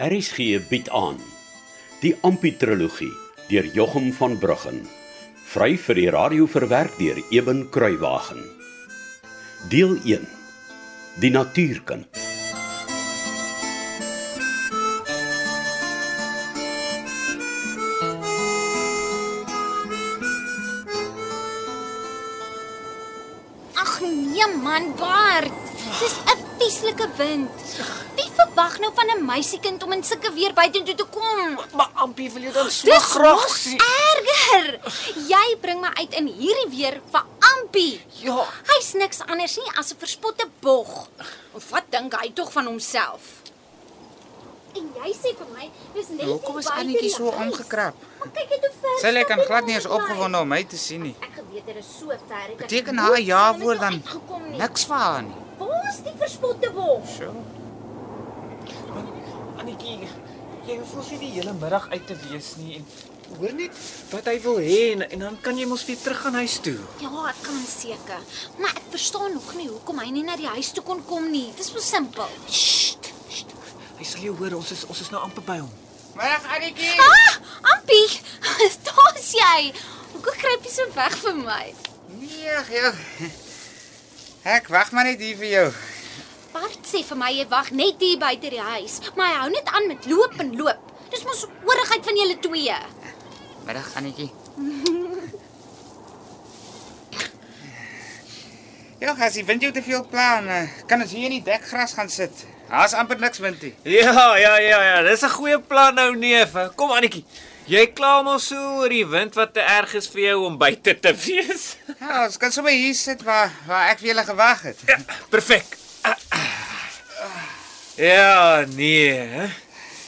RSG bied aan die Amputrologie deur Jochum van Bruggen vry vir die radio verwerk deur Eben Kruiwagen deel 1 die natuurkind Ag nee man, Bart. Dis 'n vieslike wind. Verwag nou van 'n meisiekind om in sulke weer buitentoe te kom? Maar Ampie wil jou dan so Dis graag sien. erger. Jy bring my uit in hierdie weer vir Ampie. Ja, Hy's niks anders nie as 'n verspotte bog. Of wat dink hy tog van homself? En jy sê vir my, dis net Hoekom nie is buite Annetjie die so omgekrap? Maar kyk net hoe ver. Sy lyk aan glad nie eens opgewonde om my te sien nie. Ek geweet dit is so ver. Beteken haar ja woord dan niks vir haar nie. Waar is die verspotte bos? So. Annetjie, jy hoef mos nie die hele middag uit te wees nie en hoor net wat hy wil hê en, en dan kan jy mos weer terug gaan huis toe. Ja, ek kan seker. Maar ek verstaan nog nie hoekom hy nie na die huis toe kon kom nie. Dis so simpel. Sst. sst. Hy sal jou hoor, ons is ons is nou amper by hom. Middag Annetjie. Ah, Ampie, daar's jy. Hoekom kruip jy so weg vir my? Nee, ja. Ek wag maar net hier vir jou. Bart sê vir my jy wag net hier buite die huis, maar hy hou net aan met loop en loop. Dis mos oorigheid van julle twee. Middag Annetjie. Ja, as jy vind jy te veel plan, eh, kan ons hier in die dekgras gaan sit. Daar's amper niks wind nie. Ja, ja, ja, ja, dis 'n goeie plan nou neef. Kom Annetjie. Jy kla mos so oor die wind wat te erg is vir jou om buite te wees. Ja, ons kan sommer hier sit waar waar ek vir julle gewag het. Ja, perfek. Ja, nee.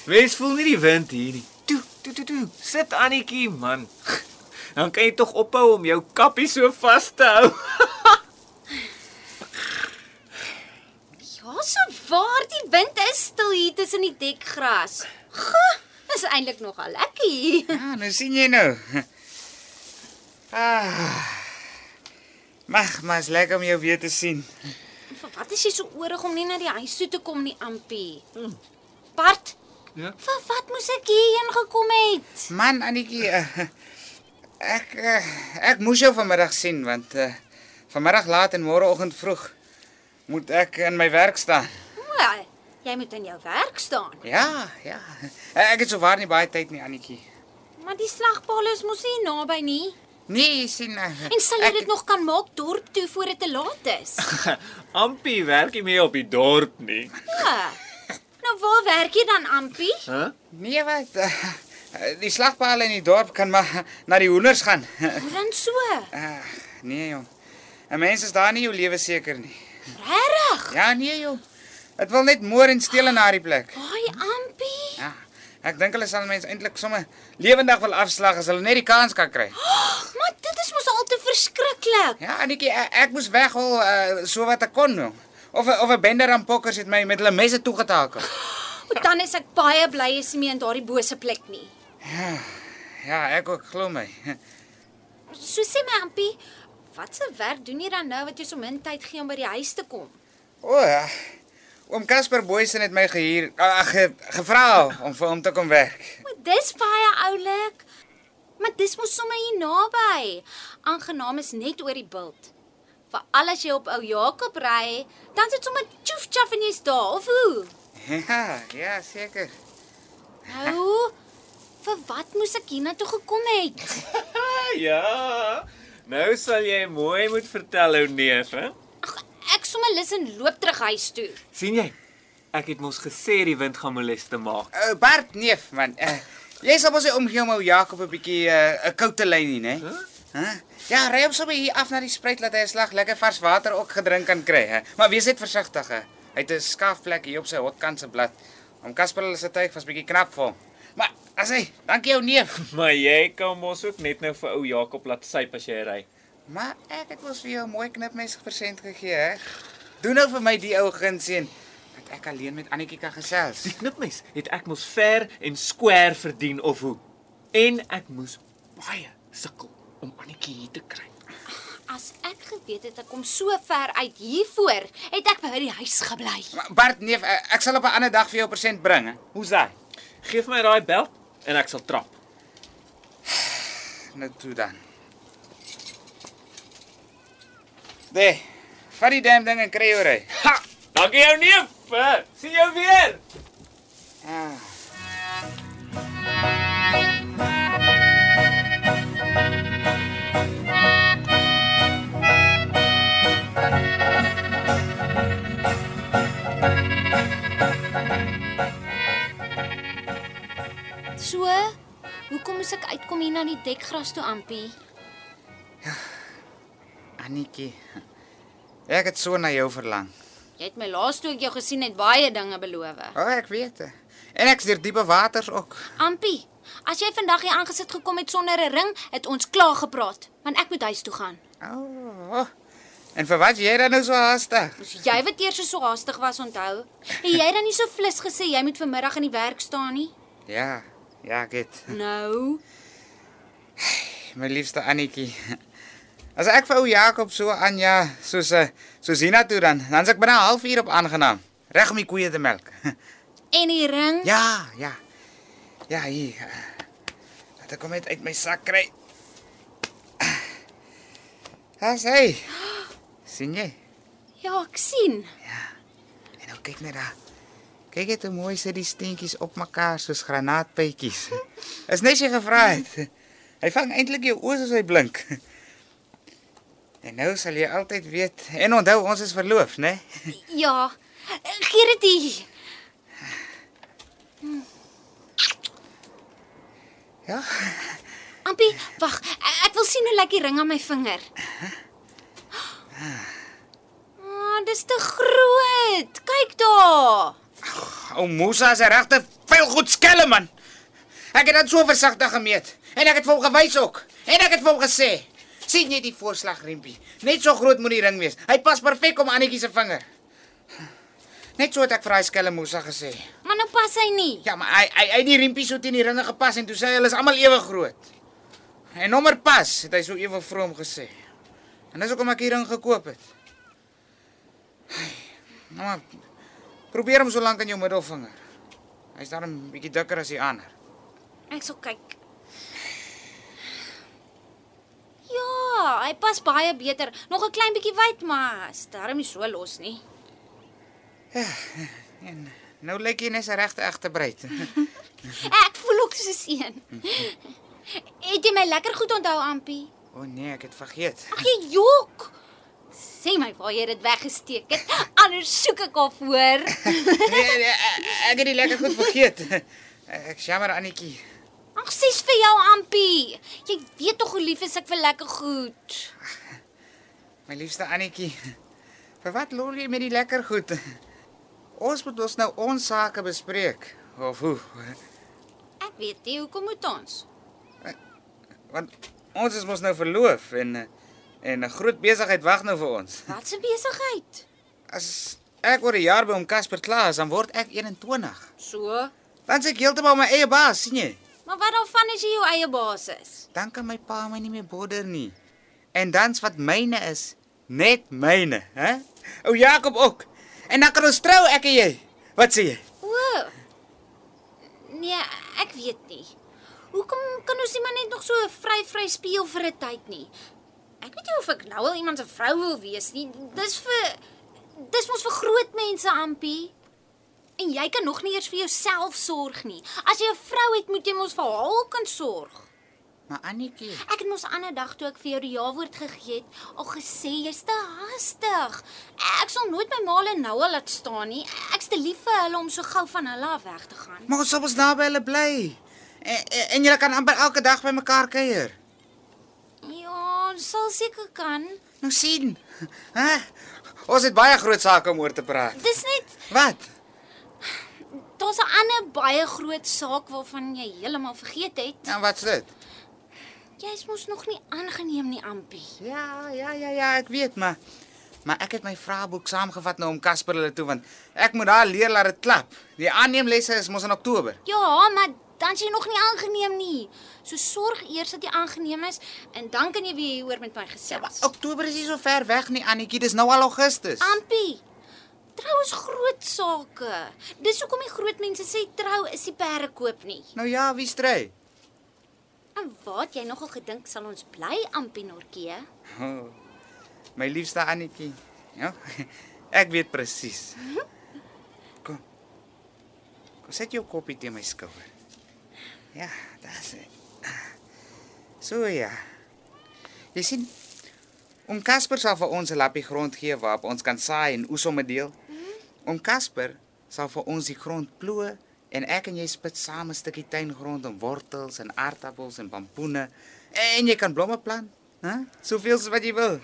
Mens voel nie die wind hier nie. Toe, toe, toe, toe. Sit Annetjie, man. Dan kan jy tog ophou om jou kappie so vas te hou. Ja, so waar die wind is stil hier tussen die dekgras. Goh, is eintlik nogal lekker hier. Ja, nou sien jy nou. Ah. Mag, maar is lekker om jou weer te sien. Wat is jy so oorig om nie na die huis toe te kom nie, Ampie? Bart, Ja. vir wat moes ek hierheen gekom het? Man, Annetjie, uh, ek uh, ek moes jou vanmiddag sien want uh, vanmiddag laat en môreoggend vroeg moet ek in my werk staan. Wel, jy moet in jou werk staan. Ja, ja. Ek het sowaar nie baie tyd nie, Annetjie. Maar die slagpaal is mos nie naby nie. Nee, sien. Uh, En sal jy dit nog kan maak dorp toe voor dit te laat is? Ampie werk nie meer op die dorp nie. Ja. Nou waar werk jy dan, Ampie? Hæ? Huh? Nee, wat? Uh, die slagpale in die dorp kan maar na die hoenders gaan. Hoe dan so? Uh, nee, jong. 'n Mens is daar nie jou lewe seker nie. Regtig? Ja, nee, jong. Dit wil net moer en steel in daardie plek. Ai, Ampie. Ja. Ek dink hulle sal mense eintlik sommer lewendig wil afslag as hulle net die kans kan kry. Maar dit is mos al te verskriklik. Ja, Annetjie, ek, ek moes weghol uh, so wat ek kon, jong. Of 'n- of 'n bende rampokkers het my met hulle messe toegetakel. Want dan is ek baie bly jy is nie in daardie bose plek nie. Ja, ek ook glo my. So sê my Ampie, wat se werk doen jy dan nou wat jy so min tyd gee om by die huis te kom? O ja. Oom Casper Boysen het my gehuur, ag ge, gevra om vir hom te kom werk. Maar dis baie oulik. Maar dis mos sommer hier naby. Aangenaam is net oor die bult. Veral as jy op ou Jakob ry, dan sit sommer tjoef tjaf en jy's daar of hoe? Ja, ja, seker. Nou, vir wat moes ek hiernatoe gekom het? Ja. Nou sal jy mooi moet vertel ou neef, hè? Sommer lus en loop terug huis toe. sien jy? Ek het mos gesê die wind gaan moleste maak. Uh, Bart neef man. Uh, jy sal mos nie omgee om ou Jakob 'n bietjie 'n uh, koue lyn nie, né? Huh? Hæ? Ja, ry hom sommer hier af na die spruit laat hy 'n slag lekker vars water ook gedrink kan kry, hè. Maar wees net versigtig, hè. Hy het 'n skaafplek hier op sy hotkant se blad. Om Casper hulle se tuig was bietjie knap vir hom. Maar as hy, dankie ou neef. Maar jy kan mos ook net nou vir ou Jakob laat syp as jy ry. Maar ek het mos vir jou 'n mooi knipmes present gegee, hè. Doen nou vir my die ou gunseën dat ek alleen met Annetjie kan gesels. Die knipmes het ek mos ver en square verdien of hoe. En ek moes baie sukkel om Annetjie hier te kry. As ek geweet het ek kom so ver uit hiervoor, het ek by die huis gebly. Maar Bart neef, eh, ek sal op 'n ander dag vir jou persent bring, hè. Hoe's daai? Geef my daai bel en ek sal trap. Nou toe dan. Nee, vat die damn ding en kry jou ry. Ha! Dankie jou neef. Sien jou weer. Ah. So, hoekom moes ek uitkom hier na die dekgras toe, Ampie? Annetjie. Ek het so na jou verlang. Jy het my laas toe ek jou gesien het baie dinge beloof. O, oh, ek weet. het. En ek's deur diepe waters ook. Ampie, as jy vandag hier aangesit gekom het sonder 'n ring, het ons klaar gepraat, want ek moet huis toe gaan. O. Oh. En vir wat jy dan nou so haastig? Dis jy wat eers so haastig was, onthou? En jy dan nie so flis gesê jy moet vanmiddag in die werk staan nie? Ja, ja, ek het. Nou, My liefste Annetjie. As ek vir ou Jakob so Anja soos 'n soos hiernatoe dan, dan's ek binne 'n halfuur op aangenaam. Reg om die koeie te melk. en die ring? Ja, ja. Ja, hier. Laat ek hom net uit my sak kry. Haas hy. sien jy? Ja, ek sien. En nou kyk net daar. Kyk net hoe mooi sit die steentjies op mekaar soos granaatpytjies. Is net jy gevra het. Hy vang eintlik jou oë as hy blink. En nou sal jy altyd weet en onthou ons is verloof, né? Ja. Gee dit hier. Ja. Ampie, wag. Ek, wil sien hoe lyk die ring aan my vinger. Ah, dis te groot. Kyk daar. Ou Musa 'n regte veel goed skelle man. Ek het dit so versigtig gemeet en ek het vir hom gewys ook. En ek het vir hom gesê, sien jy die voorslagriempie? Net so groot moet die ring wees. Hy pas perfek om Annetjie se vinger. Net so het ek vir hy skelle Musa gesê. Maar nou pas hy nie. Ja, maar hy hy hy die riempies so teen die ringe gepas en toe sê hy hulle is almal ewe groot. En nommer pas, het hy so ewe vroom gesê. En dis hoekom ek hier ring gekoop het. Nou maar probeer hom so lank aan jou middelvinger. Hy's daar 'n bietjie dikker as die ander. Ek sal kyk. Ja, hy pas baie beter. Nog 'n klein bietjie wyd, maar is darm nie so los nie. En nou lyk jy net 'n regte egte bruid. Ek voel ook soos een. Het jy my lekker goed onthou, Ampie? O oh nee, ek het vergeet. Ag jy jok. Sê my waar jy dit weggesteek het. Anders soek ek of hoor. Nee, nee ek het dit lekker goed vergeet. Ek jammer Annetjie. Ag sies vir jou, Ampie. Jy weet tog hoe lief is ek vir lekker goed. My liefste Annetjie. Vir wat loer jy met die lekker goed? Ons moet ons nou ons sake bespreek. Of hoe? Ek weet nie hoekom moet ons. Want ons is mos nou verloof en en 'n groot besigheid wag nou vir ons. Wat 'n besigheid. As ek oor 'n jaar by hom Casper klaar is, dan word ek 21. So, Dan is ek heeltemal my eie baas, sien jy? Maar wat dan van as jy jou eie baas is? Dan kan my pa my nie meer bodder nie. En dan's wat myne is, net myne, hè? O Jakob ook. En dan kan ons trou ek en jy. Wat sê jy? O. Nee, ek weet nie. Hoekom kan ons nie maar net nog so vry vry speel vir 'n tyd nie? Ek weet nie of ek nou al iemand se vrou wil wees nie. Dis vir dis mos vir groot mense, Ampie. En jy kan nog nie eers vir jouself sorg nie. As jy 'n vrou het, moet jy mos vir haar kan sorg. Maar Annetjie, Ek het mos ander dag toe ek vir jou die ja-woord gegee het, al gesê jy's te haastig. Ek sal nooit my ma en nou al laat staan nie. Ek's te lief vir hulle om so gou van hulle af weg te gaan. maar ons sal ons naby hulle bly. En, en, en jy kan amper elke dag by mekaar kuier. Ja, sal seker kan. Nou sien. Hæ? Ons het baie groot sake om oor te praat. Dis net Wat? Daar's 'n ander baie groot saak waarvan jy heeltemal vergeet het. Nou wat's dit? Jy's mos nog nie aangeneem nie, Ampie. Ja, ja, ja, ja, ek weet, maar maar ek het my vraeboek saamgevat nou om Casper hulle toe want ek moet daar leer laat dit klap. Die aanneemlesse is mos in Oktober. Ja, maar dan is jy nog nie aangeneem nie. So sorg eers dat jy aangeneem is en dan kan jy weer hieroor met my gesels. Oktober is nie so ver weg nie, Annetjie, dis nou al Augustus. Ampie. Trou is groot sake. Dis hoekom die groot mense sê trou is die perde koop nie. Nou ja, wie stry? En wat jy nogal gedink sal ons bly Ampinorkie? Oh, my liefste Annetjie. Ja. Ek weet presies. Kom. Kom sit jou koppie teen my skouer. Ja, dis dit. So ja. Jy sien, Oom Casper sal vir ons 'n lappie grond gee waarop ons kan saai en oes om 'n deel. Oom Casper sal vir ons die grond ploe en ek en jy spit saam 'n stukkie tuingrond en wortels en aardappels en pampoene en jy kan blomme plant, hè? Soveel as wat jy wil.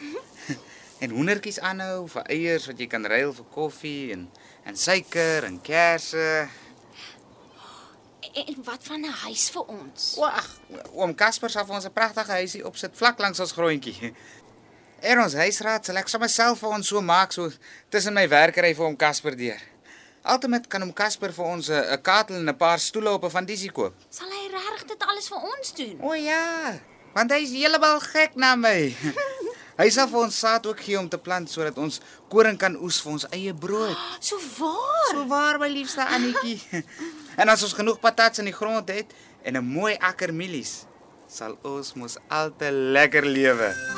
en hoendertjies aanhou vir eiers wat jy kan ruil vir koffie en en suiker en kersse. En, en wat van 'n huis vir ons? Wag, oom Casper sal vir ons 'n pragtige huisie opsit vlak langs ons grondjie. En ons huisraad sal ek sommer self vir ons so maak so tussen my werkery vir oom Casper deur. Altemat kan oom Casper vir ons 'n katel en 'n paar stoele op 'n vandisie koop. Sal hy regtig dit alles vir ons doen? O ja, want hy is heeltemal gek na my. hy sal vir ons saad ook gee om te plant sodat ons koring kan oes vir ons eie brood. So waar? So waar my liefste Annetjie. en as ons genoeg patats in die grond het en 'n mooi akker mielies, sal ons mos altyd lekker lewe.